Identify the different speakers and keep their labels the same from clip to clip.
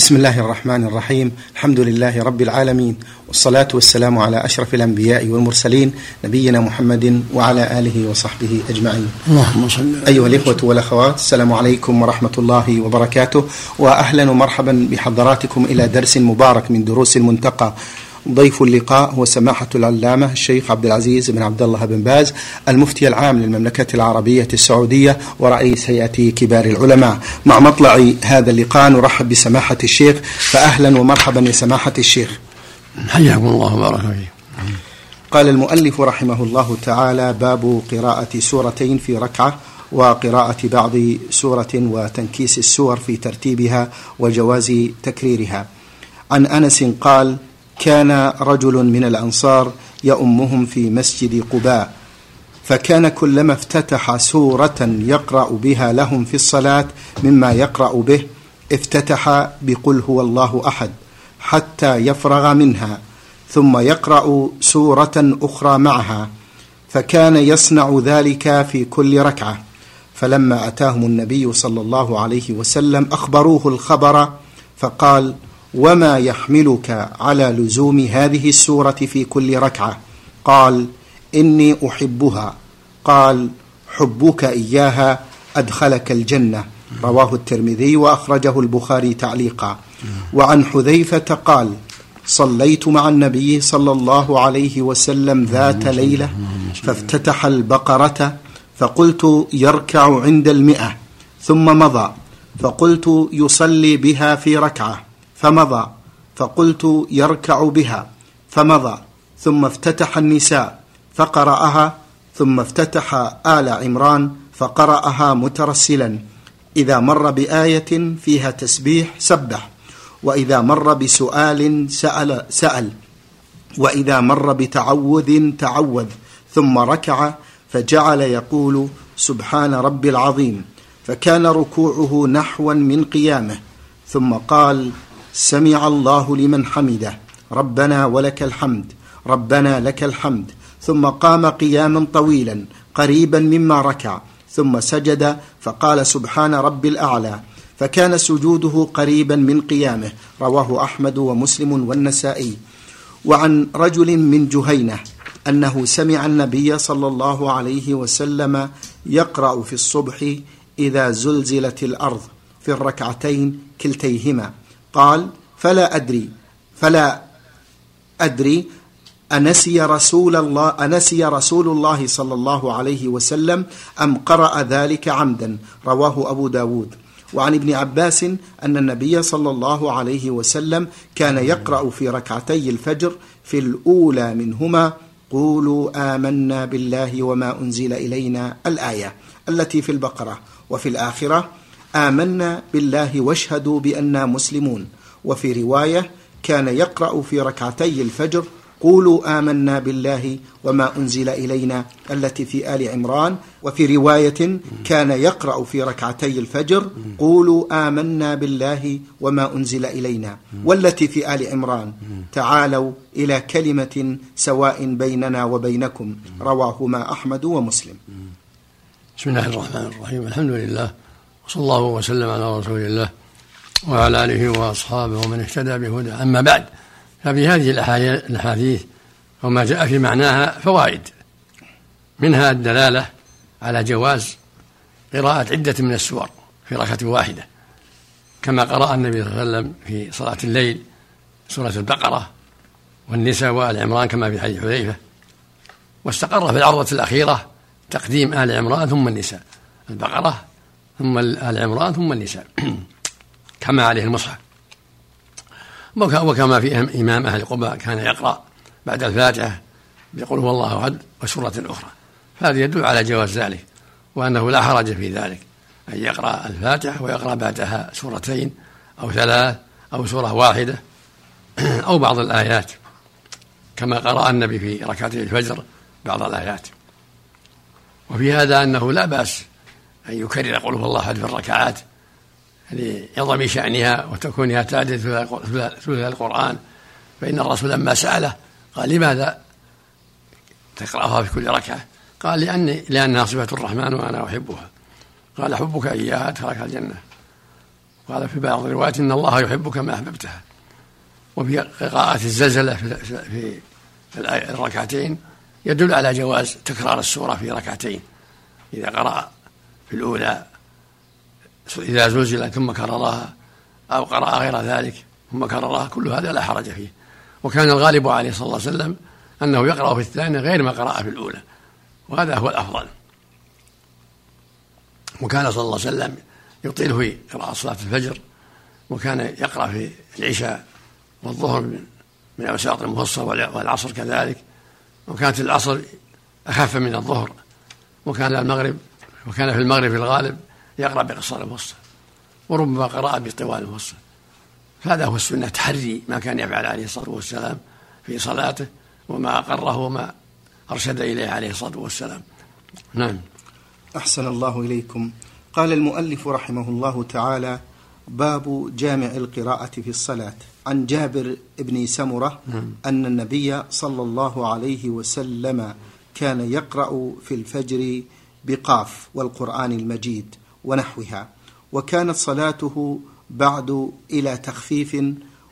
Speaker 1: بسم الله الرحمن الرحيم. الحمد لله رب العالمين. والصلاة والسلام على أشرف الأنبياء والمرسلين نبينا محمد وعلى آله وصحبه أجمعين.
Speaker 2: اللهم صل
Speaker 1: أيها الإخوة والأخوات السلام عليكم ورحمة الله وبركاته. وأهلا ومرحبا بحضراتكم إلى درس مبارك من دروس المنتقى. ضيف اللقاء هو سماحة العلامة الشيخ عبد العزيز بن عبد الله بن باز المفتي العام للمملكة العربية السعودية ورئيس هيئة كبار العلماء. مع مطلع هذا اللقاء نرحب بسماحة الشيخ فأهلا ومرحبا يا سماحة الشيخ.
Speaker 2: حياكم الله وبارك
Speaker 1: قال المؤلف رحمه الله تعالى باب قراءة سورتين في ركعة وقراءة بعض سورة وتنكيس السور في ترتيبها وجواز تكريرها. عن أنس قال كان رجل من الأنصار يؤمهم في مسجد قباء فكان كلما افتتح سورة يقرأ بها لهم في الصلاة مما يقرأ به افتتح بقل هو الله أحد حتى يفرغ منها ثم يقرأ سورة أخرى معها فكان يصنع ذلك في كل ركعة. فلما أتاهم النبي صلى الله عليه وسلم أخبروه الخبر فقال وما يحملك على لزوم هذه السوره في كل ركعه؟ قال اني احبها قال حبك اياها ادخلك الجنه رواه الترمذي وأخرجه البخاري تعليقا وعن حذيفة قال صليت مع النبي صلى الله عليه وسلم ذات ليلة فافتتح البقرة فقلت يركع عند المئة ثم مضى فقلت يصلي بها في ركعة فمضى. فقلت يركع بها. فمضى. ثم افتتح النساء. فقرأها. ثم افتتح آل عمران. فقرأها مترسلا. إذا مر بآية فيها تسبيح سبح. وإذا مر بسؤال سأل سأل. وإذا مر بتعوذ تعوذ. ثم ركع. فجعل يقول سبحان ربي العظيم. فكان ركوعه نحوا من قيامه. ثم قال سمع الله لمن حمده. ربنا ولك الحمد. ربنا لك الحمد. ثم قام قياما طويلا قريبا مما ركع. ثم سجد فقال سبحان رب الأعلى. فكان سجوده قريبا من قيامه. رواه أحمد ومسلم والنسائي. وعن رجل من جهينة أنه سمع النبي صلى الله عليه وسلم يقرأ في الصبح إذا زلزلت الأرض في الركعتين كلتيهما. قال فلا أدري فلا أدري أنسي رسول الله أنسي رسول الله صلى الله عليه وسلم أم قرأ ذلك عمدا؟ رواه أبو داود. وعن ابن عباس أن النبي صلى الله عليه وسلم كان يقرأ في ركعتي الفجر في الأولى منهما قولوا آمنا بالله وما أنزل إلينا الآية التي في البقرة وفي الآخرة آمنا بالله واشهدوا بأننا مسلمون. وفي رواية كان يقرأ في ركعتي الفجر قولوا آمنا بالله وما أنزل إلينا التي في آل عمران. وفي رواية كان يقرأ في ركعتي الفجر قولوا آمنا بالله وما أنزل إلينا والتي في آل عمران. تعالوا إلى كلمة سواء بيننا وبينكم رواهما أحمد ومسلم.
Speaker 2: بسم الله الرحمن الرحيم. الحمد لله وصلى الله وسلم على رسول الله وعلى آله وأصحابه ومن اهتدى بهدى أما بعد ففي هذه الأحاديث وما جاء في معناها فوائد. منها الدلالة على جواز قراءة عدة من السور في ركعة واحدة. كما قرأ النبي صلى الله عليه وسلم في صلاة الليل سورة البقرة والنساء وآل عمران كما في حديث حذيفة. واستقر في العرضة الأخيرة تقديم آل عمران ثم النساء. البقرة ثم آل عمران ثم النساء. كما عليه المصحف. وكما في إمام أهل قباء كان يقرأ بعد الفاتحة يقول هو الله أحد وسورة أخرى. فهذا يدل على جواز ذلك وأنه لا حرج في ذلك أن يقرأ الفاتحة ويقرأ بعدها سورتين أو ثلاث أو سورة واحدة أو بعض الآيات كما قرأ النبي في ركعتي الفجر بعض الآيات. وفي هذا أنه لا بأس أن يكرر قل هو الله أحد في الركعات. لعظم شأنها وتكونها تعدل ثلث القرآن. فإن الرسول لما سأله قال لماذا تقرأها في كل ركعة؟ قال لأني لأنها صفة الرحمن وأنا أحبها. قال حبك إياها أدخلك الجنة. وهذا في بعض الروايات إن الله يحبك ما أحببتها. وفي قراءة الزلزلة في الركعتين يدل على جواز تكرار السورة في ركعتين. إذا قرأ في الأولى إذا زلزل ثم كررها أو قرأ غير ذلك ثم كررها كل هذا لا حرج فيه. وكان الغالب عليه صلى الله عليه وسلم أنه يقرأ في الثانية غير ما قرأ في الأولى وهذا هو الأفضل. وكان صلى الله عليه وسلم يطيل في قراءة صلاة الفجر وكان يقرأ في العشاء والظهر من من أوساط المفصل والعصر كذلك. وكانت العصر أخف من الظهر وكان المغرب وكان في المغرب في الغالب يقرأ بقصار المفصل وربما قرأ بطوال المفصل هذا هو السنة تحري ما كان يفعل عليه الصلاة والسلام في صلاته وما أقره وما أرشد إليه عليه الصلاة والسلام. نعم.
Speaker 1: أحسن الله إليكم. قال المؤلف رحمه الله تعالى باب جامع القراءة في الصلاة. عن جابر بن سمرة
Speaker 2: نعم.
Speaker 1: أن النبي صلى الله عليه وسلم كان يقرأ في الفجر بقاف والقرآن المجيد ونحوها وكانت صلاته بعد إلى تخفيف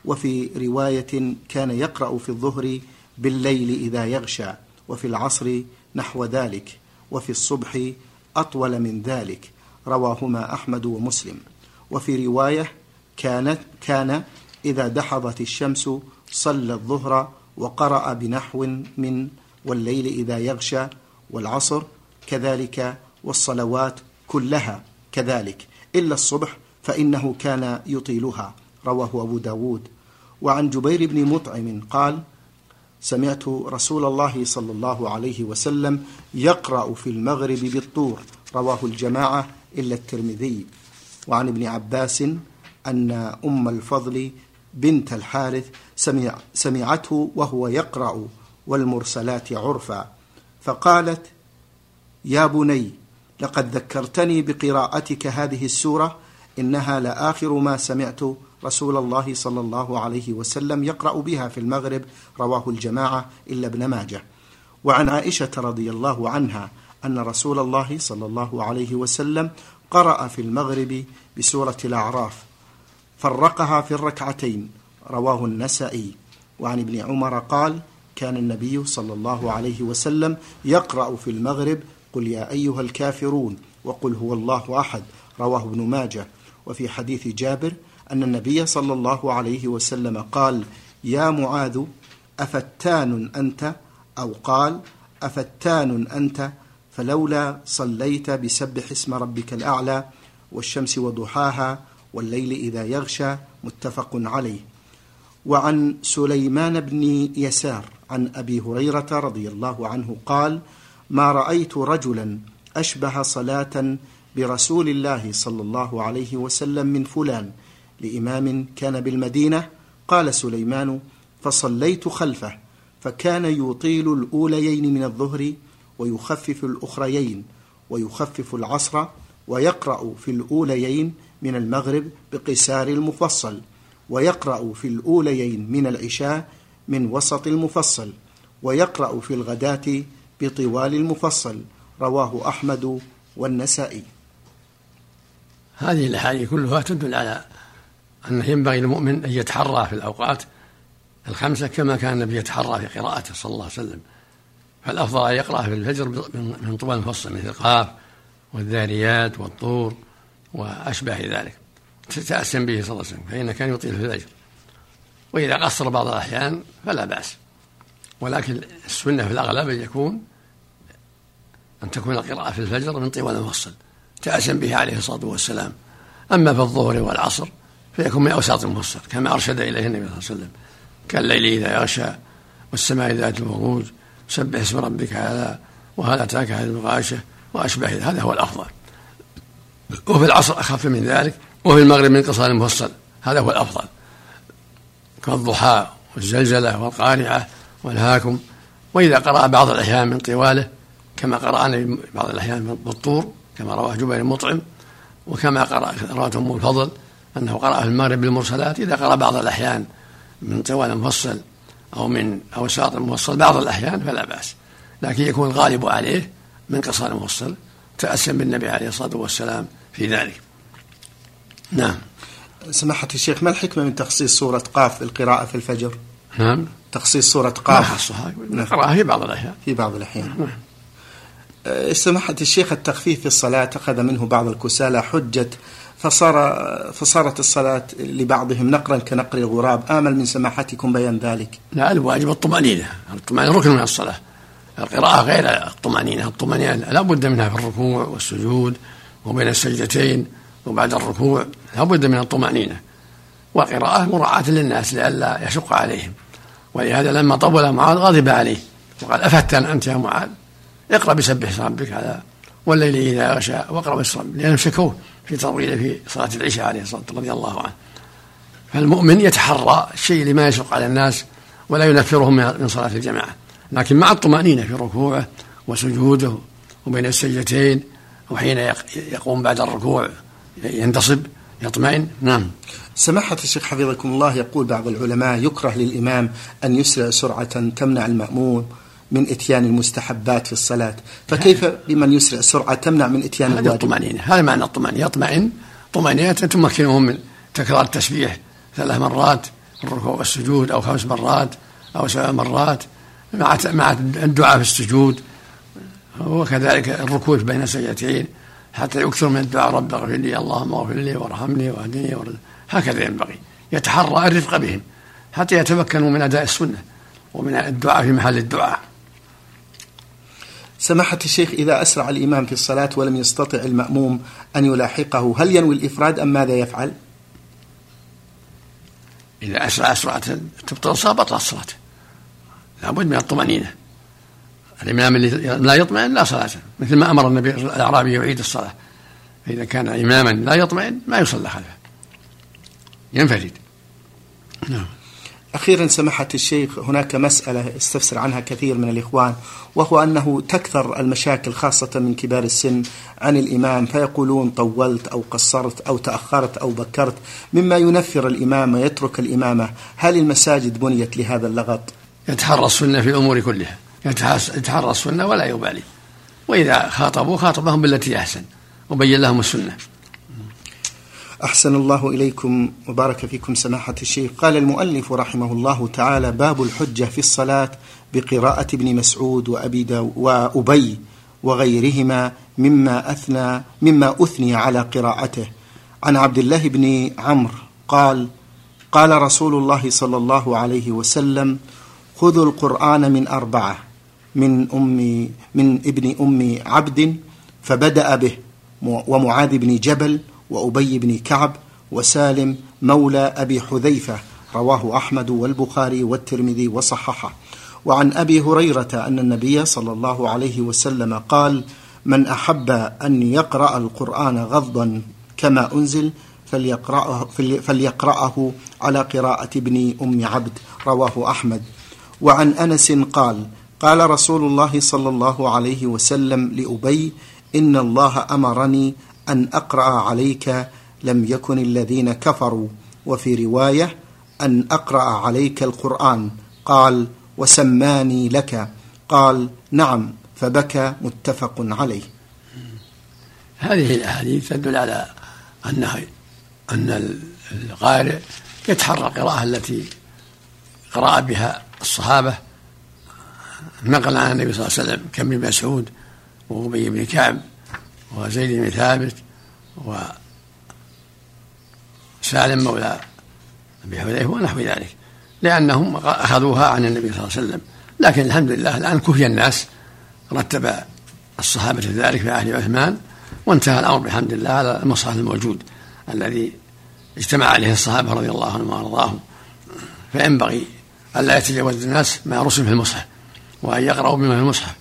Speaker 1: وفي رواية كان يقرأ في الظهر بالليل إذا يغشى وفي العصر نحو ذلك وفي الصبح أطول من ذلك رواهما أحمد ومسلم. وفي رواية كانت كان إذا دحضت الشمس صلى الظهر وقرأ بنحو من والليل إذا يغشى والعصر كذلك والصلوات كلها كذلك إلا الصبح فإنه كان يطيلها. رواه أبو داود. وعن جبير بن مطعم قال سمعت رسول الله صلى الله عليه وسلم يقرأ في المغرب بالطور. رواه الجماعة إلا الترمذي. وعن ابن عباس أن أم الفضل بنت الحارث سمع سمعته وهو يقرأ والمرسلات عرفا فقالت يا بني لقد ذكرتني بقراءتك هذه السورة إنها لآخر ما سمعت رسول الله صلى الله عليه وسلم يقرأ بها في المغرب رواه الجماعة إلا ابن ماجه. وعن عائشة رضي الله عنها أن رسول الله صلى الله عليه وسلم قرأ في المغرب بسورة الأعراف فرقها في الركعتين رواه النسائي. وعن ابن عمر قال كان النبي صلى الله عليه وسلم يقرأ في المغرب قل يا أيها الكافرون وقل هو الله أحد رواه ابن ماجه. وفي حديث جابر أن النبي صلى الله عليه وسلم قال يا معاذ أفتان أنت؟ أو قال أفتان أنت؟ فلولا صليت بسبح اسم ربك الأعلى والشمس وضحاها والليل إذا يغشى متفق عليه. وعن سليمان بن يسار عن أبي هريرة رضي الله عنه قال ما رأيت رجلا أشبه صلاة برسول الله صلى الله عليه وسلم من فلان لإمام كان بالمدينة. قال سليمان فصليت خلفه فكان يطيل الأوليين من الظهر ويخفف الأخريين ويخفف العصر ويقرأ في الأوليين من المغرب بقسار المفصل ويقرأ في الأوليين من العشاء من وسط المفصل ويقرأ في الغداة بطوال المفصل رواه أحمد والنسائي.
Speaker 2: هذه الأحاديث كلها تدل على أنه ينبغي للمؤمن أن يتحرى في الأوقات الخمسة كما كان النبي يتحرى في قراءته صلى الله عليه وسلم. فالأفضل أن يقرأ في الفجر من طوال المفصل مثل القاف والذاريات والطور وأشباه ذلك. تتأسم به صلى الله عليه وسلم فإنه كان يطيل في الفجر. وإذا قصر بعض الأحيان فلا بأس. ولكن السنة في الأغلب أن يكون أن تكون القراءة في الفجر من طوال المفصل تأسم به عليه الصلاة والسلام. أما في الظهر والعصر فيكون من أوساط المفصل كما أرشد إليه النبي صلى الله عليه وسلم. كالليل إذا يغشى والسماء ذات البروج سبح اسم ربك هذا وهل أتاك هذه الغاشة وأشبه هذا هو الأفضل. وفي العصر أخف من ذلك وفي المغرب من قصار المفصل هذا هو الأفضل. كالضحى والزلزلة والقارعة وألهاكم. وإذا قرأ بعض الأحيان من طواله كما قرأنا بعض الأحيان بالطور كما رواه جبير المطعم وكما قرأ رواة أم الفضل أنه قرأ في المغرب بالمرسلات إذا قرأ بعض الأحيان من طوال مفصل أو من أوساط المفصل بعض الأحيان فلا بأس. لكن يكون الغالب عليه من قصار المفصل تأسم بالنبي عليه الصلاة والسلام في ذلك. نعم.
Speaker 1: سماحة الشيخ ما الحكمة من تخصيص سورة قاف بالقراءة في الفجر؟
Speaker 2: نعم.
Speaker 1: تخصيص سورة قاف
Speaker 2: خصها
Speaker 1: نعم.
Speaker 2: نقرأها في بعض الأحيان.
Speaker 1: في بعض الأحيان.
Speaker 2: نعم.
Speaker 1: أه، سماحة الشيخ التخفيف في الصلاة أخذ منه بعض الكسالى حجة فصار فصارت الصلاة لبعضهم نقرا كنقر الغراب. آمل من سماحتكم بيان ذلك.
Speaker 2: لا الواجب الطمأنينة. الطمأنينة ركن من الصلاة. القراءة غير الطمأنينة. الطمأنينة لا بد منها في الركوع والسجود وبين السجدتين وبعد الركوع. لا بد من الطمأنينة. والقراءة مراعاة للناس لئلا يشق عليهم. ولهذا لما طول معاذ غضب عليه وقال أفتن أنت يا معاذ؟ اقرأ بسبح ربك على والليل إذا غشى واقرأ ربك لأنهم شكوه في تطويله في صلاة العشاء عليه الصلاة والسلام رضي الله عنه. فالمؤمن يتحرى الشيء اللي ما يشق على الناس ولا ينفرهم من صلاة الجماعة. لكن مع الطمأنينة في ركوعه وسجوده وبين السجدتين وحين يقوم بعد الركوع ينتصب يطمئن؟ نعم.
Speaker 1: سماحة الشيخ حفظكم الله يقول بعض العلماء يكره للإمام أن يسرع سرعة تمنع المأموم من إتيان المستحبات في الصلاة. فكيف بمن يسرع سرعة تمنع من إتيان الواجب؟
Speaker 2: الطمأنينة هذا معنى الطمأنينة يطمئن. طمأنينة تمكنه من تكرار التسبيح ثلاث مرات الركوع والسجود أو خمس مرات أو سبع مرات مع مع الدعاء في السجود. وكذلك الركوع بين السجدتين. حتى يكثر من الدعاء. رب اغفر لي اللهم اغفر لي وارحمني واهدني هكذا ينبغي. يتحرى الرفق بهم حتى يتمكنوا من أداء السنة ومن الدعاء في محل الدعاء.
Speaker 1: سماحة الشيخ إذا أسرع الإمام في الصلاة ولم يستطع المأموم أن يلاحقه هل ينوي الإفراد أم ماذا يفعل؟
Speaker 2: إذا أسرع أسرعة تبطل الصلاة. بطل الصلاة لابد من الطمأنينة. الإمام اللي لا يطمئن لا صلاة. مثل ما أمر النبي الأعرابي يعيد الصلاة. فإذا كان إماما لا يطمئن ما يصلى خلفه. ينفرد
Speaker 1: نعم. أخيرا سماحة الشيخ هناك مسألة استفسر عنها كثير من الإخوان وهو أنه تكثر المشاكل خاصة من كبار السن عن الإمام فيقولون طولت أو قصرت أو تأخرت أو بكرت مما ينفر الإمام ويترك الإمامة. هل المساجد بنيت لهذا اللغط؟
Speaker 2: يتحرى السنة في الأمور كلها. يتحرى السنة ولا يبالي. وإذا خاطبوا خاطبهم بالتي أحسن وبين لهم السنة.
Speaker 1: أحسن الله إليكم وبارك فيكم سماحة الشيخ. قال المؤلف رحمه الله تعالى باب الحجة في الصلاة بقراءة ابن مسعود وأبي وأبي وغيرهما مما أثنى مما أثني على قراءته. عن عبد الله بن عمرو قال قال رسول الله صلى الله عليه وسلم خذوا القرآن من أربعة من أم من ابن أم عبد فبدأ به ومعاذ بن جبل وأبي بن كعب وسالم مولى أبي حذيفة رواه أحمد والبخاري والترمذي وصححه. وعن أبي هريرة أن النبي صلى الله عليه وسلم قال من أحب أن يقرأ القرآن غضا كما أنزل فليقرأه, فليقرأه على قراءة ابن أم عبد. رواه أحمد. وعن أنس قال قال رسول الله صلى الله عليه وسلم لأبي إن الله أمرني أن أقرأ عليك لم يكن الذين كفروا وفي رواية أن أقرأ عليك القرآن. قال وسماني لك. قال نعم. فبكى متفق عليه.
Speaker 2: هذه الأحاديث تدل على أنه أن القارئ يتحرى القراءة التي قرأ بها الصحابة. نقل عن النبي صلى الله عليه وسلم كم بن مسعود وأبي بن كعب وزيد بن ثابت وسالم مولى أبي حذيفة ونحو ذلك لأنهم أخذوها عن النبي صلى الله عليه وسلم. لكن الحمد لله الآن كفي الناس رتب الصحابة ذلك في عهد عثمان وانتهى الأمر بحمد الله على المصحف الموجود الذي اجتمع عليه الصحابة رضي الله عنهم وأرضاهم. فينبغي ألا يتجاوز الناس ما رسم في المصحف. وأن يقرأوا بما في المصحف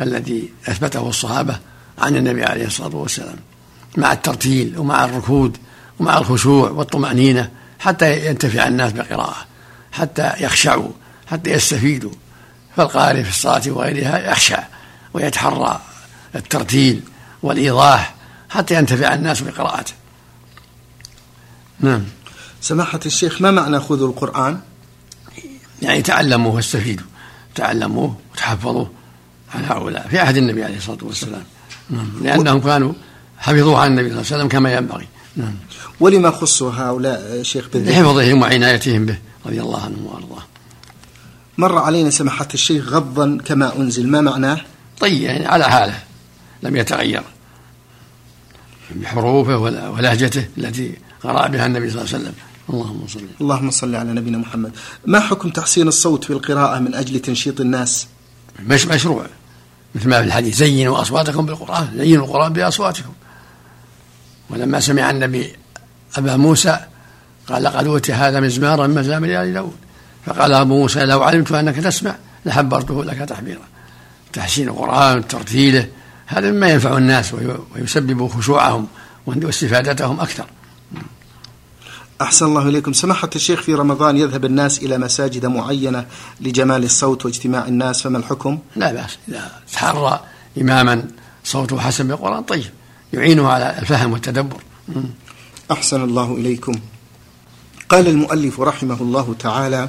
Speaker 2: الذي أثبته الصحابة عن النبي عليه الصلاة والسلام مع الترتيل ومع الركود ومع الخشوع والطمأنينة حتى ينتفع الناس بالقراءة حتى يخشعوا حتى يستفيدوا. فالقارئ في الصلاة وغيرها يخشع ويتحرى الترتيل والإيضاح حتى ينتفع الناس بقراءته.
Speaker 1: نعم. سماحة الشيخ ما معنى خذوا القرآن؟
Speaker 2: يعني تعلموه واستفيدوا. تعلموه وتحفظوه عن هؤلاء في عهد النبي عليه الصلاة والسلام. نعم. لأنهم كانوا حفظوه عن النبي صلى الله عليه وسلم كما ينبغي.
Speaker 1: نعم. ولما خصوا هؤلاء شيخ
Speaker 2: بالذكر؟ لحفظهم وعنايتهم به رضي الله عنهم وأرضاه.
Speaker 1: مر علينا سماحة الشيخ غضا كما أنزل ما معناه؟
Speaker 2: طيب يعني على حاله لم يتغير. بحروفه ولهجته التي قرأ بها النبي صلى الله عليه وسلم. اللهم صل
Speaker 1: اللهم صل على نبينا محمد. ما حكم تحسين الصوت في القراءة من أجل تنشيط الناس؟
Speaker 2: مش مشروع. مثل ما في الحديث زينوا أصواتكم بالقرآن زينوا القرآن بأصواتكم. ولما سمع النبي أبا موسى قال لقد أوتي هذا مزمارا من مزامير آل داود. فقال أبو موسى لو علمت أنك تسمع لحبرته لك تحبيرا. تحسين القرآن وترتيله هذا مما ينفع الناس ويسبب خشوعهم واستفادتهم أكثر.
Speaker 1: أحسن الله إليكم. سماحة الشيخ في رمضان يذهب الناس إلى مساجد معينة لجمال الصوت واجتماع الناس فما الحكم؟
Speaker 2: لا بأس. إذا تحرى إماما صوته حسن بالقرآن طيب. يعينه على الفهم والتدبر.
Speaker 1: أحسن الله إليكم. قال المؤلف رحمه الله تعالى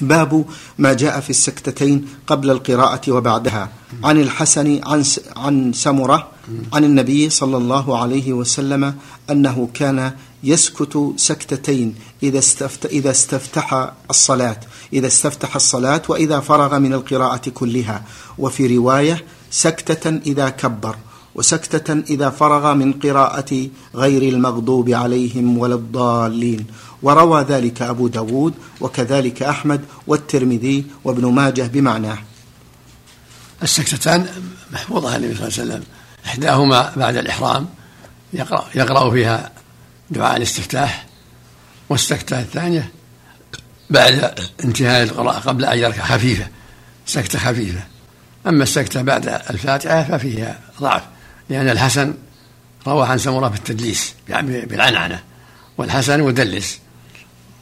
Speaker 1: باب ما جاء في السكتتين قبل القراءة وبعدها. عن الحسن عن عن سمرة عن النبي صلى الله عليه وسلم أنه كان يسكت سكتتين إذا استفت إذا استفتح الصلاة إذا استفتح الصلاة وإذا فرغ من القراءة كلها. وفي رواية سكتة إذا كبر وسكتة إذا فرغ من قراءة غير المغضوب عليهم ولا الضالين. وروى ذلك أبو داود وكذلك أحمد والترمذي وابن ماجه بمعناه.
Speaker 2: السكتتان محفوظة النبي صلى الله عليه وسلم. إحداهما بعد الإحرام يقرأ, يقرأ فيها دعاء الاستفتاح والسكتة الثانية بعد انتهاء القراءة قبل أن يركع خفيفة سكتة خفيفة. أما السكتة بعد الفاتحة ففيها ضعف لأن الحسن روى عن سمرة بالتدليس يعني بالعنعنة والحسن مدلس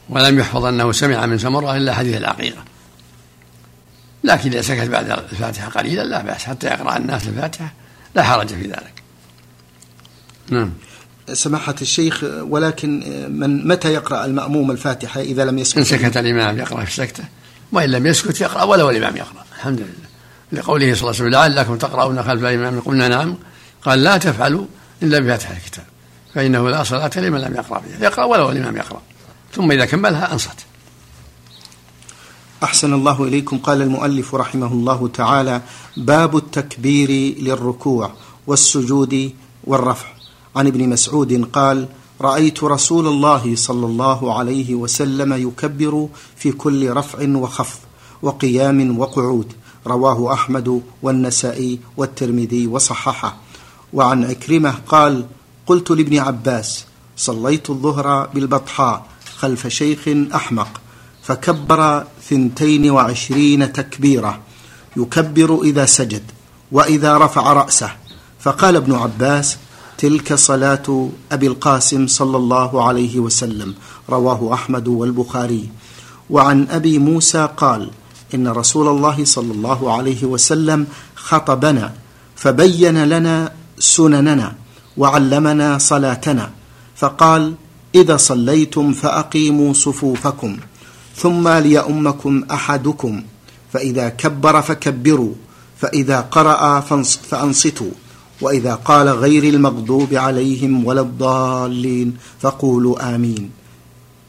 Speaker 2: ولم يحفظ أنه سمع من سمرة إلا حديث العقيقة. لكن إذا سكت بعد الفاتحة قليلا لا بأس حتى يقرأ الناس الفاتحة لا حرج في ذلك.
Speaker 1: نعم. سماحة الشيخ ولكن من متى يقرأ المأموم الفاتحة إذا لم يسكت؟
Speaker 2: إن سكت الإمام يقرأ في السكتة وإن لم يسكت يقرأ ولو الإمام يقرأ. الحمد لله. لقوله صلى الله عليه وسلم لعلكم تقرؤون خلف الإمام. قلنا نعم. قال لا تفعلوا إلا بفتح الكتاب فإنه لا صلاة لمن لم يقرأ بها يقرأ ولو الإمام يقرأ. ثم إذا كملها أنصت.
Speaker 1: أحسن الله إليكم. قال المؤلف رحمه الله تعالى باب التكبير للركوع والسجود والرفع. عن ابن مسعود قال رأيت رسول الله صلى الله عليه وسلم يكبر في كل رفع وخفض وقيام وقعود رواه أحمد والنسائي والترمذي وصححه. وعن عكرمة قال قلت لابن عباس صليت الظهر بالبطحاء خلف شيخ أحمق فكبر ثنتين وعشرين تكبيرة يكبر إذا سجد وإذا رفع رأسه فقال ابن عباس تلك صلاة أبي القاسم صلى الله عليه وسلم رواه أحمد والبخاري. وعن أبي موسى قال إن رسول الله صلى الله عليه وسلم خطبنا فبين لنا سنننا وعلمنا صلاتنا فقال إذا صليتم فأقيموا صفوفكم ثم ليؤمكم أحدكم فإذا كبر فكبروا فإذا قرأ فأنصتوا. وإذا قال غير المغضوب عليهم ولا الضالين فقولوا آمين.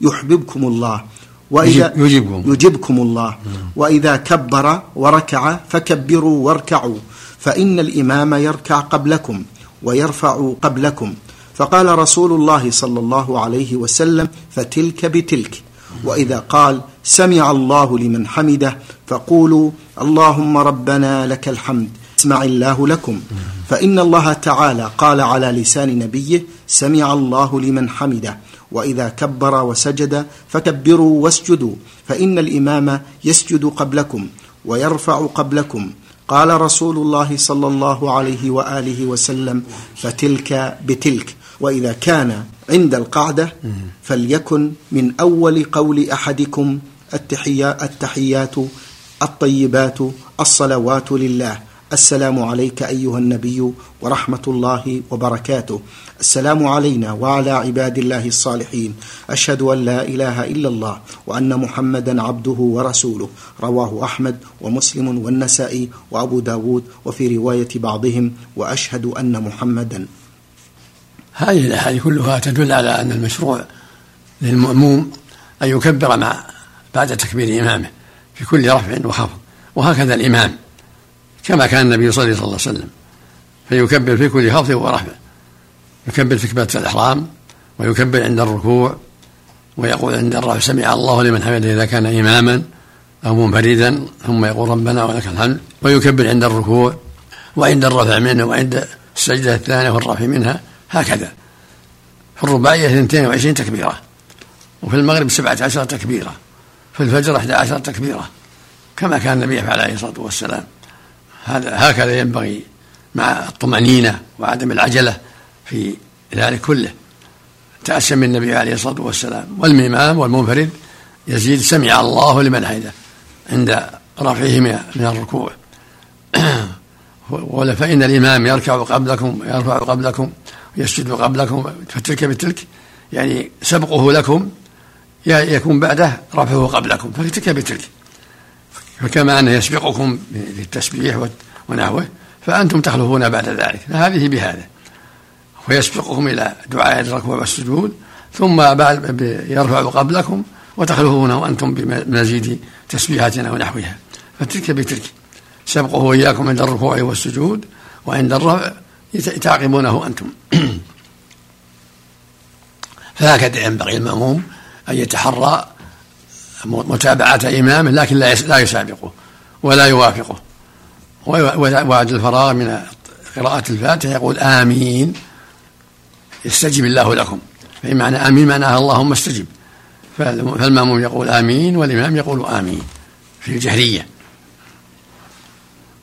Speaker 1: يحببكم الله.
Speaker 2: وإذا يجيبكم,
Speaker 1: يجيبكم الله. وإذا كبر وركع فكبروا واركعوا. فإن الإمام يركع قبلكم ويرفع قبلكم. فقال رسول الله صلى الله عليه وسلم فتلك بتلك. وإذا قال سمع الله لمن حمده فقولوا اللهم ربنا لك الحمد. اسمع الله لكم. فإن الله تعالى قال على لسان نبيه سمع الله لمن حمده. وإذا كبر وسجد فكبروا واسجدوا. فإن الإمام يسجد قبلكم ويرفع قبلكم. قال رسول الله صلى الله عليه وآله وسلم فتلك بتلك. وإذا كان عند القعدة فليكن من أول قول التحيات التحيات الطيبات الصلوات لله. السلام عليك أيها النبي ورحمة الله وبركاته. السلام علينا وعلى عباد الله الصالحين. أشهد أن لا إله إلا الله وأن محمدا عبده ورسوله. رواه أحمد ومسلم والنسائي وأبو داود وفي رواية بعضهم. وأشهد أن محمدا.
Speaker 2: هذه الأحاديث كلها تدل على أن المشروع للمأموم أن يكبر مع بعد تكبير إمامه في كل رفع وخفض وهكذا الإمام. كما كان النبي صلى الله عليه وسلم. فيكبر في كل خفض ورفع يكبر في كبيرة الإحرام ويكبر عند الركوع ويقول عند الرفع سمع الله لمن حمده إذا كان إماما أو منفردا ثم يقول ربنا ولك الحمد ويكبر عند الركوع وعند الرفع منه وعند السجدة الثانية والرفع منها هكذا. في الرباعية 22 تكبيرة وفي المغرب 17 تكبيرة في الفجر 11 تكبيرة كما كان النبي عليه الصلاة والسلام. هذا هكذا ينبغي مع الطمأنينة وعدم العجلة في ذلك كله. تأسى من النبي عليه الصلاة والسلام. والإمام والمنفرد يزيد سمع الله لمن حمده عند رفعه من الركوع. ولا فإن الإمام يركع قبلكم يرفع قبلكم يسجد قبلكم فتلك بتلك يعني سبقه لكم يكون بعده رفعه قبلكم فتلك بتلك. فكما أنه يسبقكم للتسبيح ونحوه فأنتم تخلفون بعد ذلك. فهذه بهذا. ويسبقكم إلى دعاء الركوع والسجود ثم بعد يرفع قبلكم وتخلفونه وأنتم بمزيد تسبيحاتنا ونحوها. فتلك بتلك. سبقه وإياكم عند الركوع والسجود وعند الرفع تعقبونه أنتم. فهكذا ينبغي المأموم أن يتحرى متابعة إمامه لكن لا يسابقه ولا يوافقه. وبعد الفراغ من قراءة الفاتحة يقول آمين. يستجب الله لكم. فإن معنى آمين معناها اللهم استجب. فالمأموم يقول آمين والإمام يقول آمين في الجهرية.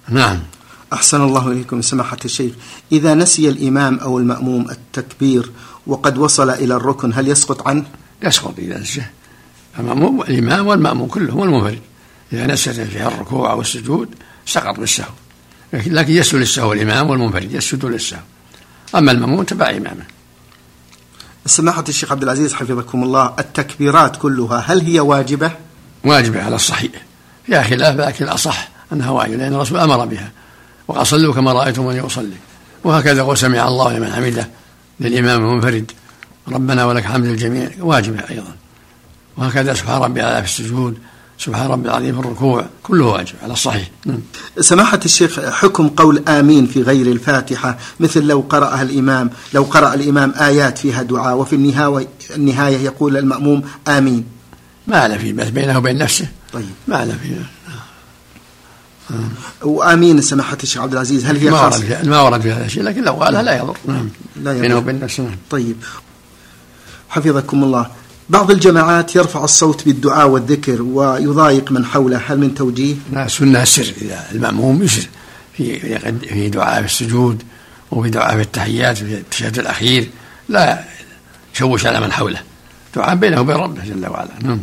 Speaker 2: نعم.
Speaker 1: أحسن الله إليكم سماحة الشيخ. إذا نسي الإمام أو المأموم التكبير وقد وصل إلى الركن هل يسقط عنه؟
Speaker 2: يسقط إذا نسيه المأموم الإمام والمأموم كلهم والمنفرد. إذا نسي في الركوع أو السجود سقط بالسهو. لكن يسجد للسهو الإمام والمنفرد يسجد للسهو. أما المأموم تبع إمامه.
Speaker 1: سماحة الشيخ عبد العزيز حفظكم الله التكبيرات كلها هل هي واجبة؟
Speaker 2: واجبة على الصحيح. فيها خلاف لكن الأصح أنها واجبة لأن الرسول أمر بها. وقال صلوا كما رأيتموني أصلي وهكذا قول سمع الله لمن حمده للإمام المنفرد. ربنا ولك حمد الجميع واجبة أيضا. وهكذا سبحان ربي على في السجود سبحان ربي العظيم في الركوع كله واجب على الصحيح. نعم.
Speaker 1: سماحة الشيخ حكم قول آمين في غير الفاتحة مثل لو قرأها الإمام لو قرأ الإمام آيات فيها دعاء وفي النهاية, النهاية يقول المأموم آمين.
Speaker 2: ما له في بس بينه وبين نفسه.
Speaker 1: طيب.
Speaker 2: ما له في.
Speaker 1: وآمين سماحة الشيخ عبد العزيز هل هي
Speaker 2: ما ورد ما ورد في هذا الشيء لكن لو قالها لا يضر. نعم.
Speaker 1: لا يضر.
Speaker 2: بينه وبين نفسه. نعم.
Speaker 1: طيب. حفظكم الله. بعض الجماعات يرفع الصوت بالدعاء والذكر ويضايق من حوله. هل من توجيه؟
Speaker 2: لا السنة السر إذا المأموم يسر في في دعاء في السجود وفي دعاء في التحيات في التشهد الأخير لا يشوش على من حوله. دعاء بينه وبين ربه جل وعلا. نعم.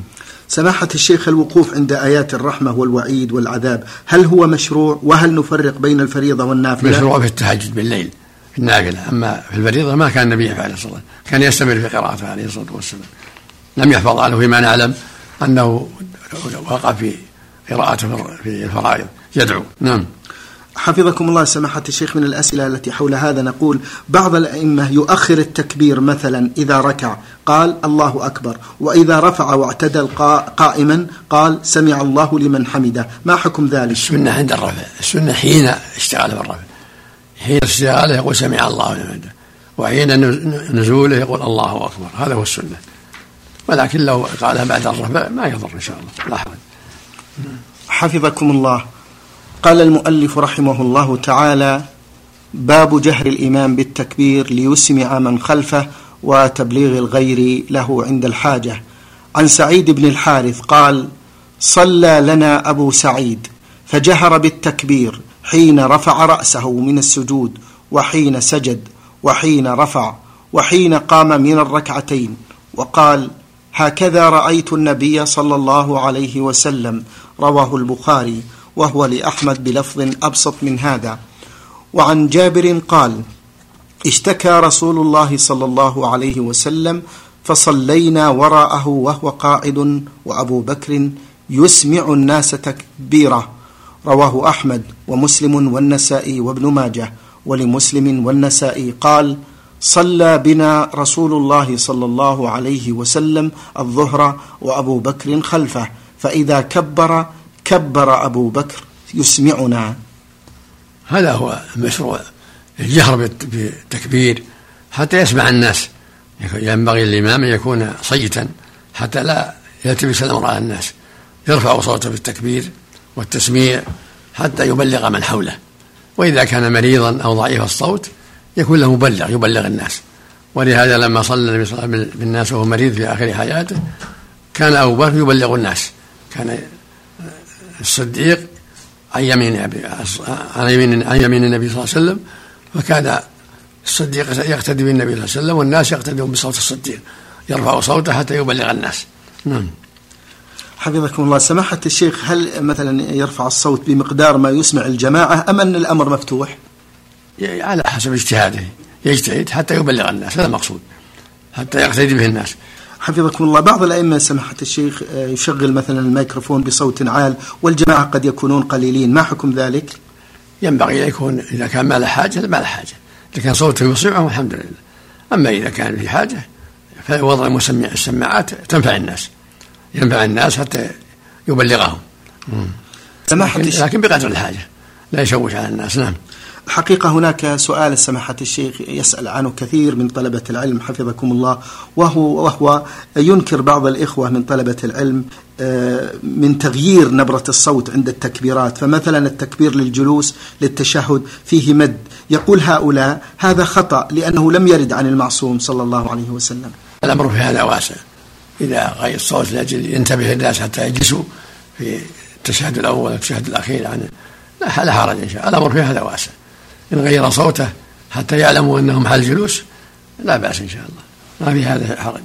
Speaker 1: سماحة الشيخ الوقوف عند آيات الرحمة والوعيد والعذاب هل هو مشروع؟ وهل نفرق بين الفريضة والنافلة؟
Speaker 2: مشروع في التهجد بالليل في النافلة. أما في الفريضة ما كان النبي يفعل الصلاة كان يستمر في قراءته عليه الصلاة والسلام. لم يحفظ عنه فيما نعلم أنه وقع في قراءته في الفرائض. يدعو. نعم.
Speaker 1: حفظكم الله سماحة الشيخ من الأسئلة التي حول هذا نقول بعض الأئمة يؤخر التكبير مثلا إذا ركع قال الله أكبر وإذا رفع واعتدل قائما قال سمع الله لمن حمده. ما حكم ذلك؟
Speaker 2: السنة عند الرفع. السنة حين اشتغل بالرفع حين اشتغاله يقول سمع الله لمن حمده. وحين نزوله يقول الله أكبر. هذا هو السنة. ولكن لو قالها بعد الرفع ما يضر إن شاء الله. لا حرج
Speaker 1: حفظكم الله. قال المؤلف رحمه الله تعالى باب جهر الإمام بالتكبير ليسمع من خلفه وتبليغ الغير له عند الحاجة. عن سعيد بن الحارث قال صلى لنا أبو سعيد فجهر بالتكبير حين رفع رأسه من السجود وحين سجد وحين رفع وحين قام من الركعتين وقال هكذا رأيت النبي صلى الله عليه وسلم رواه البخاري وهو لأحمد بلفظ أبسط من هذا. وعن جابر قال اشتكى رسول الله صلى الله عليه وسلم فصلينا وراءه وهو قاعد وأبو بكر يسمع الناس تكبيره. رواه أحمد ومسلم والنسائي وابن ماجه ولمسلم والنسائي قال صلى بنا رسول الله صلى الله عليه وسلم الظهر وأبو بكر خلفه فإذا كبر كبر أبو بكر يسمعنا.
Speaker 2: هذا هو المشروع الجهر بالتكبير حتى يسمع الناس. ينبغي الإمام أن يكون صيتا حتى لا يلتبس الأمر على الناس. يرفع صوته بالتكبير والتسميع حتى يبلغ من حوله. وإذا كان مريضا أو ضعيف الصوت يكون له مبلغ يبلغ الناس. ولهذا لما صلى النبي صلى الله عليه وسلم بالناس وهو مريض في آخر حياته كان أبو بكر يبلغ الناس. كان الصديق عن يمين عن يمين عن يمين النبي صلى الله عليه وسلم فكان الصديق يقتدي بالنبي صلى الله عليه وسلم والناس يقتدون بصوت الصديق يرفع صوته حتى يبلغ الناس. نعم.
Speaker 1: حفظكم الله. سماحة الشيخ هل مثلا يرفع الصوت بمقدار ما يسمع الجماعة أم أن الأمر مفتوح؟
Speaker 2: على حسب اجتهاده يجتهد حتى يبلغ الناس هذا المقصود. حتى يقتدي به الناس.
Speaker 1: حفظكم الله بعض الأئمة سماحة الشيخ آه، يشغل مثلا الميكروفون بصوت عال والجماعة قد يكونون قليلين ما حكم ذلك؟
Speaker 2: ينبغي أن يكون إذا كان ما له حاجة ما له حاجة. إذا كان صوته يسمعهم الحمد لله. أما إذا كان في حاجة فوضع مسمع السماعات تنفع الناس. ينفع الناس حتى يبلغهم. سماحة لكن, لكن بقدر الحاجة لا يشوش على الناس. نعم.
Speaker 1: حقيقة هناك سؤال سماحة الشيخ يسأل عنه كثير من طلبة العلم حفظكم الله وهو, وهو ينكر بعض الإخوة من طلبة العلم آه، من تغيير نبرة الصوت عند التكبيرات. فمثلا التكبير للجلوس للتشهد فيه مد. يقول هؤلاء هذا خطأ لأنه لم يرد عن المعصوم صلى الله عليه وسلم.
Speaker 2: الأمر في هذا واسع. إذا غير الصوت لأجل ينتبه الناس حتى يجلسوا في التشهد الأول والتشهد الأخير عن لا حرج إن شاء الله. الأمر في هذا واسع. إن غير صوته حتى يعلموا أنه محل جلوس لا بأس إن شاء الله. ما في هذا حرج.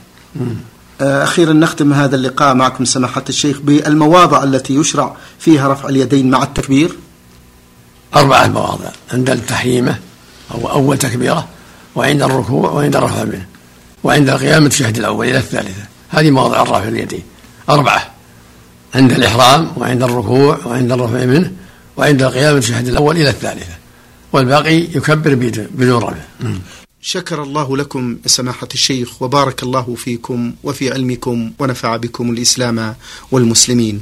Speaker 1: آه، أخيرا نختم هذا اللقاء معكم سماحة الشيخ بالمواضع التي يشرع فيها رفع اليدين مع التكبير.
Speaker 2: أربعة مواضع. عند التحريمة أو أول تكبيرة وعند الركوع وعند الرفع منه وعند القيام التشهد الأول إلى الثالثة. هذه مواضع الرفع اليدين. أربعة. عند الإحرام وعند الركوع وعند الرفع منه وعند القيام التشهد الأول إلى الثالثة. والباقي يكبر بدون رفع
Speaker 1: شكر الله لكم سماحة الشيخ وبارك الله فيكم وفي علمكم ونفع بكم الإسلام والمسلمين.